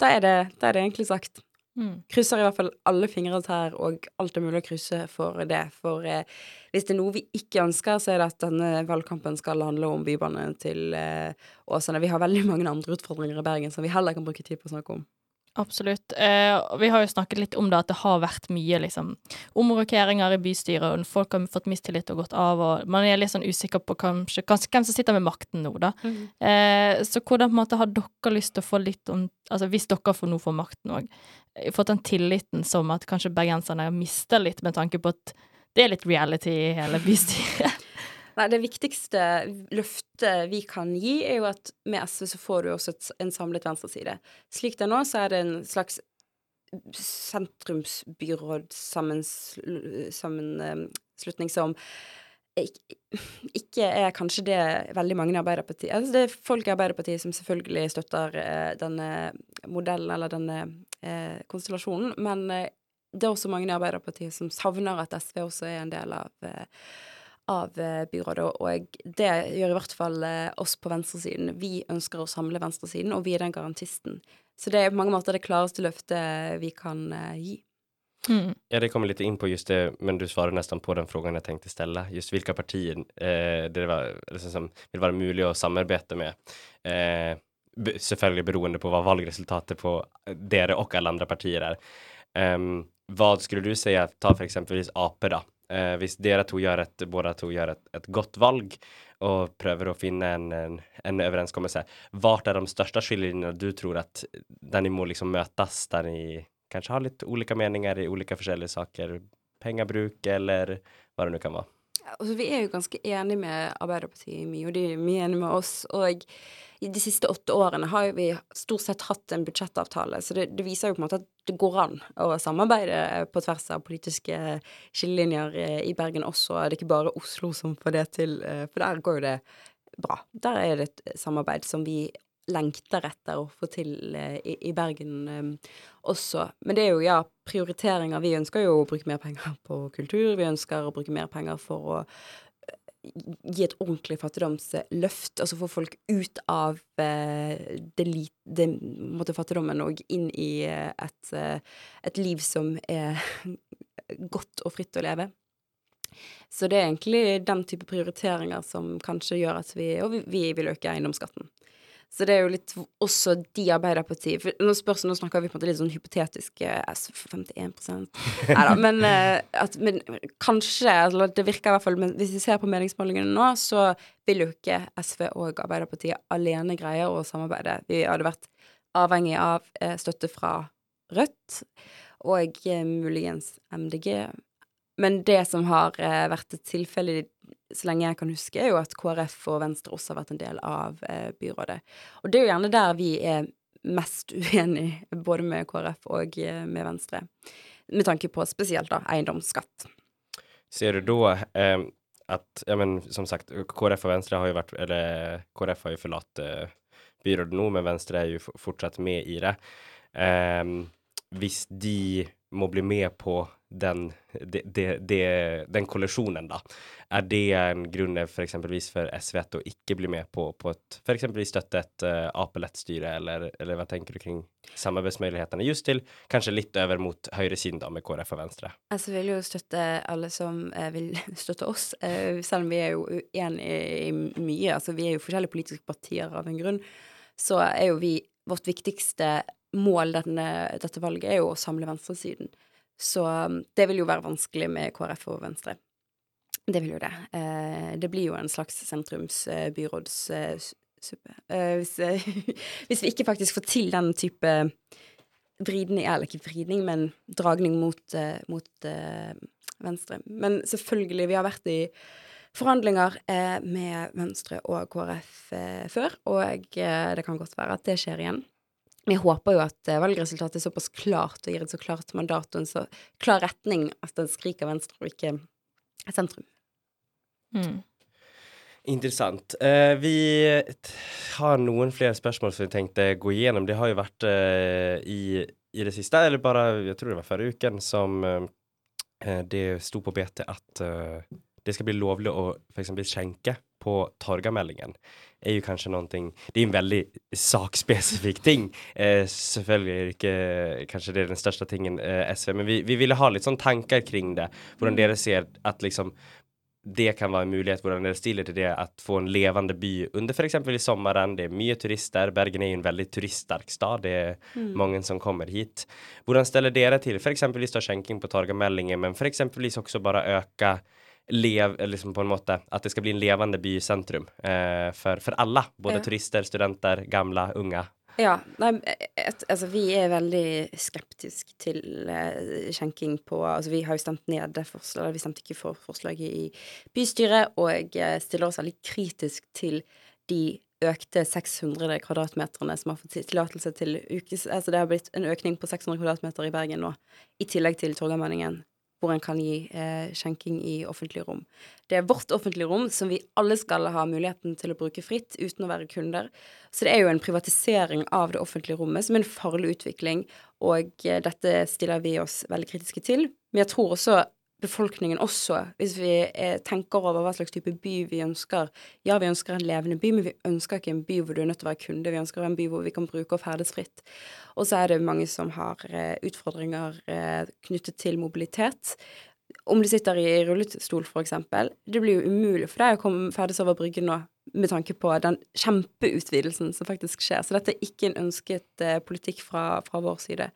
da, er det, da er det egentlig sagt. Mm. Krysser i hvert fall alle fingre og tær, og alt er mulig å krysse for det. For eh, hvis det er noe vi ikke ønsker, så er det at denne valgkampen skal handle om bybane til eh, Åsane. Vi har veldig mange andre utfordringer i Bergen som vi heller kan bruke tid på å snakke om. Absolutt. Eh, vi har jo snakket litt om det, at det har vært mye liksom, omrokeringer i bystyret, og folk har fått mistillit og gått av, og man er litt sånn usikker på kanskje, kanskje, hvem som sitter med makten nå, da. Eh, så hvordan på en måte har dere lyst til å få litt om Altså hvis dere får nå får makten òg, fått den tilliten som at kanskje bergenserne mister litt, med tanke på at det er litt reality i hele bystyret. Nei, det viktigste løftet vi kan gi, er jo at med SV så får du også et, en samlet venstreside. Slik det er nå, så er det en slags sentrumsbyrådssammenslutning som ikke, ikke er kanskje det veldig mange i Arbeiderpartiet Altså det er folk i Arbeiderpartiet som selvfølgelig støtter eh, denne modellen eller denne eh, konstellasjonen, men eh, det er også mange i Arbeiderpartiet som savner at SV også er en del av eh, av eh, byrådet, og det gjør i hvert fall eh, oss på venstresiden. Vi ønsker å samle venstresiden, og vi er den garantisten. Så det er på mange måter det klareste løftet vi kan eh, gi. Mm. Ja, det kommer litt inn på just det, men du svarer nesten på den frågan jeg tenkte stille. Just hvilke partier eh, det var, liksom, som vil være mulig å samarbeide med. Eh, selvfølgelig beroende på hva valgresultatet på dere og alle andre partier er. Um, hva skulle du si, ta for eksempelvis AP da, Eh, hvis dere to gjør et, både to gjør et, et godt valg og prøver å finne en, en, en overenskommelse, hvor er de største skillelinjene du tror at der ni må liksom møtes, der dere kanskje har litt ulike meninger i ulike forskjellige saker, pengebruk eller hva det nå kan være? Altså, vi er jo ganske enige med Arbeiderpartiet mye, og de er mye enige med oss. og i de siste åtte årene har vi stort sett hatt en budsjettavtale, så det, det, viser jo på en måte at det går an å samarbeide på tvers av politiske skillelinjer i Bergen også. Det er ikke bare Oslo som får det til, eh, for der går jo det bra. Der er det et samarbeid som vi lengter etter å få til eh, i, i Bergen um, også. Men det er jo, ja, prioriteringer. Vi ønsker jo å bruke mer penger på kultur. Vi ønsker å bruke mer penger for å gi et ordentlig fattigdomsløft, altså få folk ut av eh, det, det måtte fattigdommen og inn i eh, et, eh, et, liv som er godt og fritt å leve. Så det er egentlig den type prioriteringer som kanskje gjør at vi Og vi, vi vil øke eiendomsskatten. Så det er jo litt også de Arbeiderpartiet For nå spørs nå snakker vi på en måte litt sånn hypotetisk S 51 Nei da, men, eh, at, men kanskje eller Det virker i hvert fall Men hvis vi ser på meningsmålingene nå, så vil jo ikke SV og Arbeiderpartiet alene greie å samarbeide. Vi hadde vært avhengig av eh, støtte fra Rødt og eh, muligens MDG. Men det som har eh, vært et tilfelle så lenge jeg kan huske, er jo at KrF og Venstre også har vært en del av eh, byrådet. Og det er jo gjerne der vi er mest uenig, både med KrF og eh, med Venstre. Med tanke på spesielt da eiendomsskatt. Ser du da eh, at ja, men som sagt, KrF og Venstre har jo vært Eller KrF har jo forlatt eh, byrådet nå, men Venstre er jo fortsatt med i det. Eh, hvis de må bli med på den, de, de, de, den kollisjonen, da. Er det en grunn for eksempelvis for SV å ikke bli med på, på et for eksempelvis støtte et uh, Ap-lett-styre, eller, eller, hva tenker du kring samarbeidsmulighetene, just til kanskje litt over mot høyresiden, da, med KrF og Venstre? SV vil jo støtte alle som uh, vil støtte oss, uh, selv om vi er jo uenige i mye. Altså, vi er jo forskjellige politiske partier av en grunn. Så er jo vi Vårt viktigste mål denne, dette valget er jo å samle venstresiden. Så um, det vil jo være vanskelig med KrF og Venstre. Det vil jo det. Eh, det blir jo en slags sentrumsbyrådssuppe. Eh, hvis, hvis, vi ikke faktisk får til den type vridning, eller ikke vridning, men dragning mot, eh, mot Venstre. Men selvfølgelig, vi har vært i forhandlinger med Venstre og KrF før, og det kan godt være at det skjer igjen. Vi håper jo at eh, valgresultatet er såpass klart og gir et så klart mandat og en så klar retning at den skriker venstre og ikke sentrum. Mm. Interessant. Eh, vi har noen flere spørsmål som vi tenkte gå igjennom. Det har jo vært eh, i, i, det siste, eller bare jeg tror det var forrige uken, som eh, det sto på BT at eh, det skal bli lovlig å f.eks. skjenke på Torgameldingen er jo kanskje noe Det er en veldig sakspesifikk ting. Eh, selvfølgelig det ikke kanskje det er den største tingen eh, SV, men vi, vi, ville ha litt sånn tanker kring det. Hvordan mm. dere ser at liksom det kan være en mulighet, hvordan dere stiller til det at få en levende by under f.eks. i sommeren. Det er mye turister. Bergen er jo en veldig turiststerk stad. Det er mm. mange som kommer hit. Hvordan stiller dere til f.eks. skjenking på Torgameldingen, men f.eks. også bare øke lev, liksom på en måte, at det skal bli en levende bysentrum eh, for, for alle. Både ja. turister, studenter, gamle, unge. Ja. Nei, et, altså vi er veldig skeptiske til skjenking på Altså vi har jo stemt ned det forslaget, vi stemte ikke for forslaget i bystyret, og eh, stiller oss veldig kritisk til de økte 600 kvadratmeterne som har fått tillatelse til ukes... Altså det har blitt en økning på 600 kvadratmeter i Bergen nå, i tillegg til Torgallmenningen hvor en kan gi eh, skjenking i offentlige rom. Det er vårt offentlige rom som vi alle skal ha muligheten til å bruke fritt uten å være kunder. Så det er jo en privatisering av det offentlige rommet som er en farlig utvikling, og eh, dette stiller vi oss veldig kritiske til. Men jeg tror også befolkningen også, hvis vi eh, tenker over hva slags type by vi ønsker. Ja, vi ønsker en levende by, men vi ønsker ikke en by hvor du er nødt til å være kunde. Vi ønsker en by hvor vi kan bruke og ferdes fritt. Og så er det mange som har eh, utfordringer eh, knyttet til mobilitet. Om du sitter i rullestol, for eksempel. Det blir jo umulig for deg å komme ferdes over Bryggen nå med tanke på den kjempeutvidelsen som faktisk skjer. Så dette er ikke en ønsket uh, politikk fra, fra, vår side.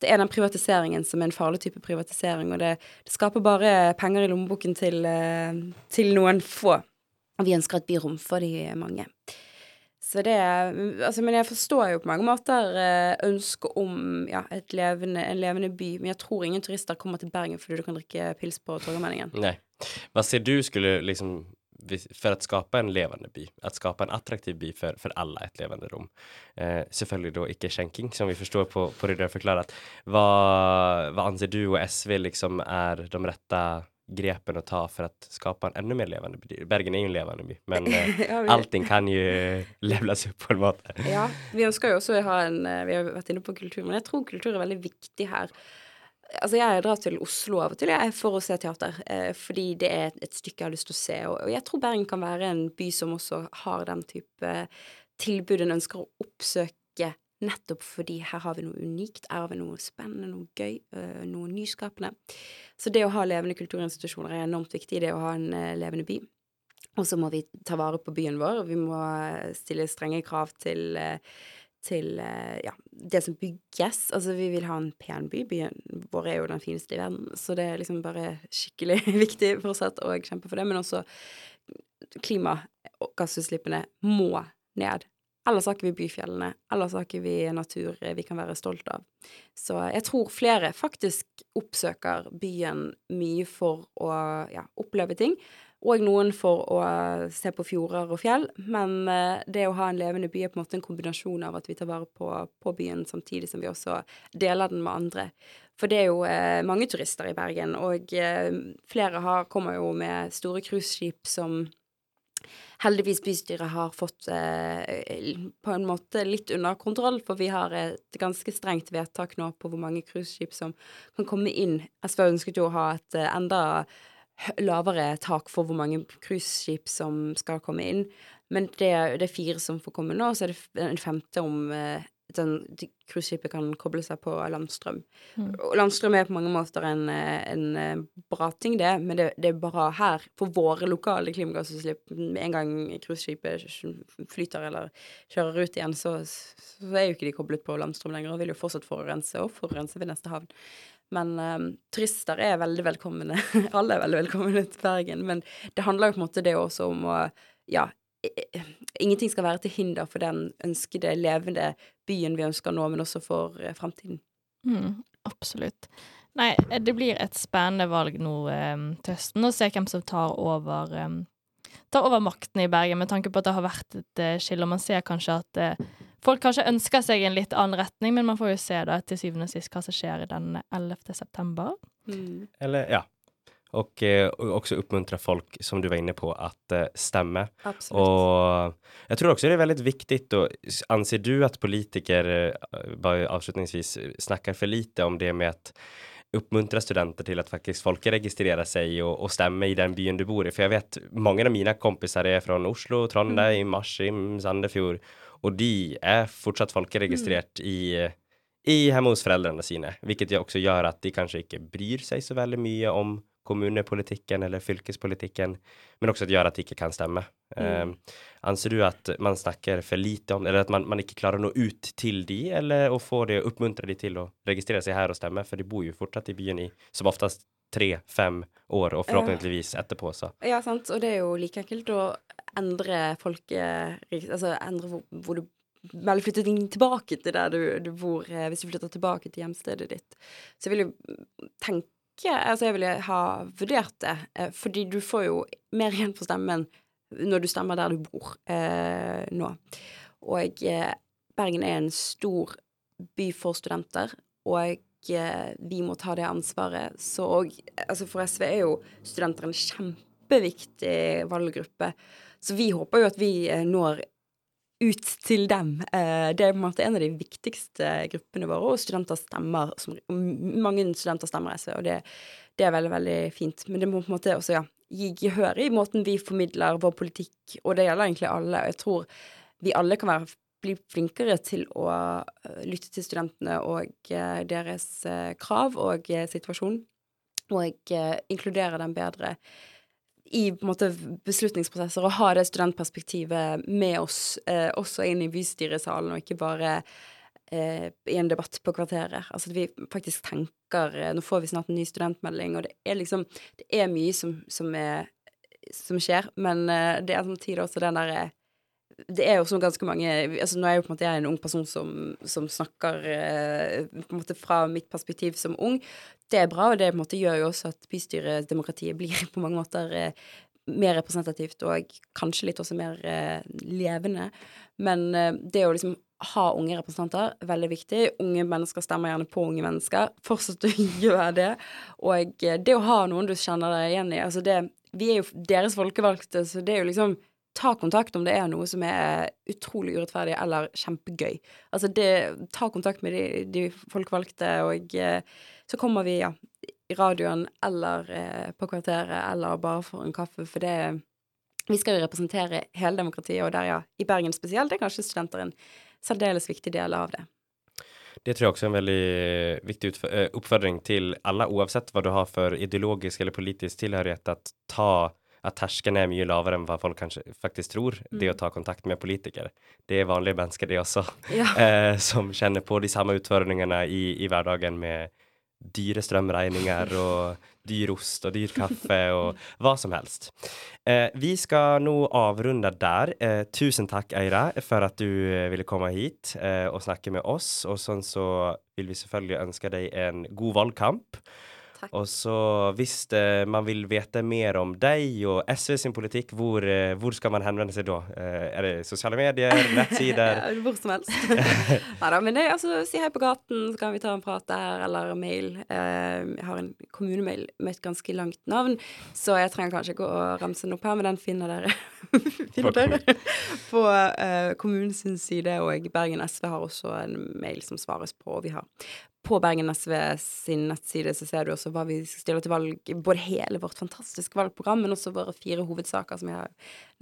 Det er den privatiseringen som er en farlig type privatisering, og det, det skaper bare penger i lommeboken til, uh, til noen få. Og vi ønsker et byrom for de mange. Så det Altså, men jeg forstår jo på mange måter ønsket om ja, levende, en levende by, men jeg tror ingen turister kommer til Bergen fordi du kan drikke pils på Torgallmenningen. Hva sier du skulle liksom för att skapa en levende by, att skapa en attraktiv by för, för alla, ett levande rom. Eh, selvfølgelig da ikke skjenking, som vi forstår på, på har forklart. Hva, hva anser du og SV liksom er de rette grepene å ta for å skape en enda mer levende by? Bergen er jo en levende by, men eh, ja, vi... allting kan jo levles opp på en måte. ja, vi ønsker jo også å ha en eh, Vi har vært inne på kultur, men jeg tror kultur er veldig viktig her. Altså, jeg drar til Oslo av og til jeg, for å se teater, eh, fordi det er et, stykke jeg har lyst til å se. Og, og, jeg tror Bergen kan være en by som også har den type tilbud en ønsker å oppsøke, nettopp fordi her har vi noe unikt, her har vi noe spennende, noe gøy, øh, noe nyskapende. Så det å ha levende kulturinstitusjoner er enormt viktig, det å ha en øh, levende by. Og så må vi ta vare på byen vår. Vi må stille strenge krav til uh, til eh, ja, det som bygges. Altså, vi vil ha en pen by. Byen vår er jo den fineste i verden, så det er liksom bare skikkelig viktig fortsatt å kjempe for det. Men også klimagassutslippene må ned. Ellers har ikke vi byfjellene, ellers har ikke vi natur vi kan være stolt av. Så jeg tror flere faktisk oppsøker byen mye for å ja, oppleve ting, og noen for å se på fjorder og fjell. Men eh, det å ha en levende by er på en måte en kombinasjon av at vi tar vare på, på byen, samtidig som vi også deler den med andre. For det er jo eh, mange turister i Bergen, og eh, flere har, kommer jo med store cruiseskip som heldigvis bystyret har fått eh, på en måte litt under kontroll, for vi har et ganske strengt vedtak nå på hvor mange cruiseskip som kan komme inn. SV ønsket jo å ha et eh, enda lavere tak for hvor mange cruiseskip som skal komme inn. Men det, det, er fire som får komme nå, så er det en femte om eh, cruiseskipet kan koble seg på landstrøm. Mm. Landstrøm er på mange måter en, en eh, bra ting, det, men det, det, er bra her for våre lokale klimagassutslipp. Med en gang cruiseskipet flyter eller kjører ut igjen, så, så, er jo ikke de koblet på landstrøm lenger og vil jo fortsatt forurense og forurense ved neste havn. Men um, turister er veldig velkomne. Alle er veldig velkomne til Bergen. Men det handler jo på en måte det også om å Ja, ingenting skal være til hinder for den ønskede levende byen vi ønsker nå, men også for fremtiden. framtiden. Mm, absolutt. Nei, det blir et spennende valg nå um, til høsten, å se hvem som tar over um, tar over makten i Bergen, med tanke på at det har vært et uh, skille, og man ser kanskje at uh, folk kanskje ønsker seg en litt annen retning, men man får jo se da til syvende og sist hva som skjer den 11. september. Mm. Eller, ja. Och eh, också uppmuntra folk, som du var inne på, att eh, stämma. Absolut. Och jag tror också det är väldigt viktigt och anser du att politiker, eh, bara avslutningsvis, snackar för lite om det med att uppmuntra studenter till att faktiskt folkeregistrera sig och, och stämma i den byn du bor i. För jag vet många av mina kompisar är från Oslo, Trondheim, mm. Askim, Sandefjord og de er fortsatt folkeregistrert mm. i, i hjemme hos foreldrene sine, vilket også gjør at de kanskje ikke bryr seg så veldig mye om kommunepolitikken eller fylkespolitikken, men også det gjør at de ikke kan stemme. Mm. Um, anser du at man snakker for lite om eller at man, man, ikke klarer å nå ut til de, eller å få det, oppmuntre de til å registrere seg her og stemme, for de bor jo fortsatt i byen i som oftest tre-fem år, og forhåpentligvis etterpå, så. Ja, sant, og det er jo like enkelt å endre folke... Altså endre hvor, hvor du eller flytte tilbake til der du, du, bor, eh, hvis du flytter tilbake til hjemstedet ditt. Så jeg vil jo tenke Altså, jeg ville ha vurdert det, eh, fordi du får jo mer igjen for stemmen når du stemmer der du bor eh, nå. Og eh, Bergen er en stor by for studenter, og eh, vi må ta det ansvaret. Så og, altså for SV er jo studenter en kjempeviktig valggruppe. Så vi håper jo at vi eh, når ut til dem. Eh, det er på en måte en av de viktigste gruppene våre, og studenter stemmer Mange studenter stemmer SV, og det, det, er veldig, veldig fint. Men det må på en måte også ja, gi gehør i måten vi formidler vår politikk, og det gjelder egentlig alle. Og jeg tror vi alle kan være, bli flinkere til å eh, lytte til studentene og deres krav og situasjon, og inkludere dem bedre i måte beslutningsprosesser og ha det studentperspektivet med oss eh, også inn i bystyresalen, og ikke bare eh, i en debatt på kvarteret. Altså at vi faktisk tenker eh, Nå får vi snart en ny studentmelding, og det er liksom Det er mye som, som, er, som skjer, men eh, det er samtidig også den derre det er jo sånn ganske mange altså Nå er jo på en måte jeg en ung person som, som snakker eh, på en måte fra mitt perspektiv som ung. Det er bra, og det på en måte gjør jo også at bystyredemokratiet blir på mange måter eh, mer representativt og kanskje litt også mer eh, levende. Men eh, det å liksom ha unge representanter, veldig viktig. Unge mennesker stemmer gjerne på unge mennesker. Fortsett å gjøre det. Og eh, det å ha noen du kjenner deg igjen i altså det, Vi er jo deres folkevalgte, så det er jo liksom ta kontakt om det er noe som er utrolig urettferdig eller kjempegøy. Altså det, ta kontakt med de, de folkevalgte, og eh, så kommer vi, ja, i radioen eller eh, på kvarteret eller bare for en kaffe, for det Vi skal jo representere hele demokratiet, og der, ja, i Bergen spesielt, er kanskje studenter en særdeles viktig del av det. Det tror jeg også er en veldig viktig eh, oppfordring til alle, uansett hva du har for ideologisk eller politisk tilhørighet, at ta at terskelen er mye lavere enn hva folk kanskje faktisk tror, mm. det å ta kontakt med politikere. Det er vanlige mennesker, det også, ja. eh, som kjenner på de samme utfordringene i, i hverdagen med dyre strømregninger og dyr ost og dyr kaffe og hva som helst. Eh, vi skal nå avrunde der. Eh, tusen takk, Eira, for at du eh, ville komme hit eh, og snakke med oss. Og sånn så vil vi selvfølgelig ønske deg en god valgkamp. Takk. Og så hvis uh, man vil vite mer om deg og SV sin politikk, hvor, uh, hvor skal man henvende seg da? Uh, er det sosiale medier, nettsider? hvor som helst. Nei da, men det, altså, si hei på gaten, så kan vi ta en prat der, eller mail. jeg har en kommunemail med et ganske langt navn, så jeg trenger kanskje ikke å ramse den opp her, men den finner dere, finner dere på kommunens side, og Bergen SV har også en mail som svares på. og Vi har på Bergen SV sin nettside så ser du også hva vi stiller til valg, både hele vårt fantastiske valgprogram, men også våre fire hovedsaker, som jeg har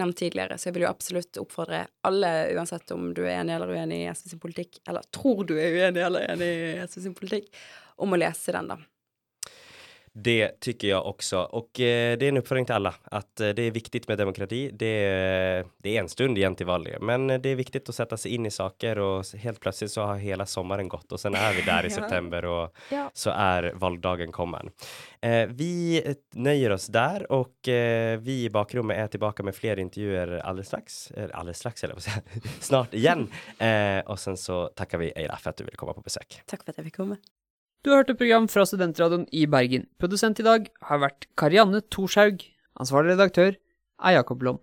nevnt tidligere. Så jeg vil jo absolutt oppfordre alle, uansett om du er enig eller uenig i SV sin politikk, eller tror du er uenig eller enig i SV sin politikk, om å lese den, da. Det tycker jag också. Och eh, det är en uppfordring till alla att eh, det är viktigt med demokrati. Det, det, är en stund igen till valget, men det är viktigt att sätta sig in i saker och helt plötsligt så har hela sommaren gått och sen är vi där i september och ja. så är valdagen kommen. Eh, vi nöjer oss där och eh, vi i bakrummet är tillbaka med fler intervjuer alldeles strax. Eh, alldeles strax, eller. Snart igen. Eh, och sen så tackar vi Eira för att du ville komma på besök. Tack för att jag fick komma. Du har hørt et program fra Studentradioen i Bergen. Produsent i dag har vært Karianne Thorshaug. Ansvarlig redaktør er Jakob Lom.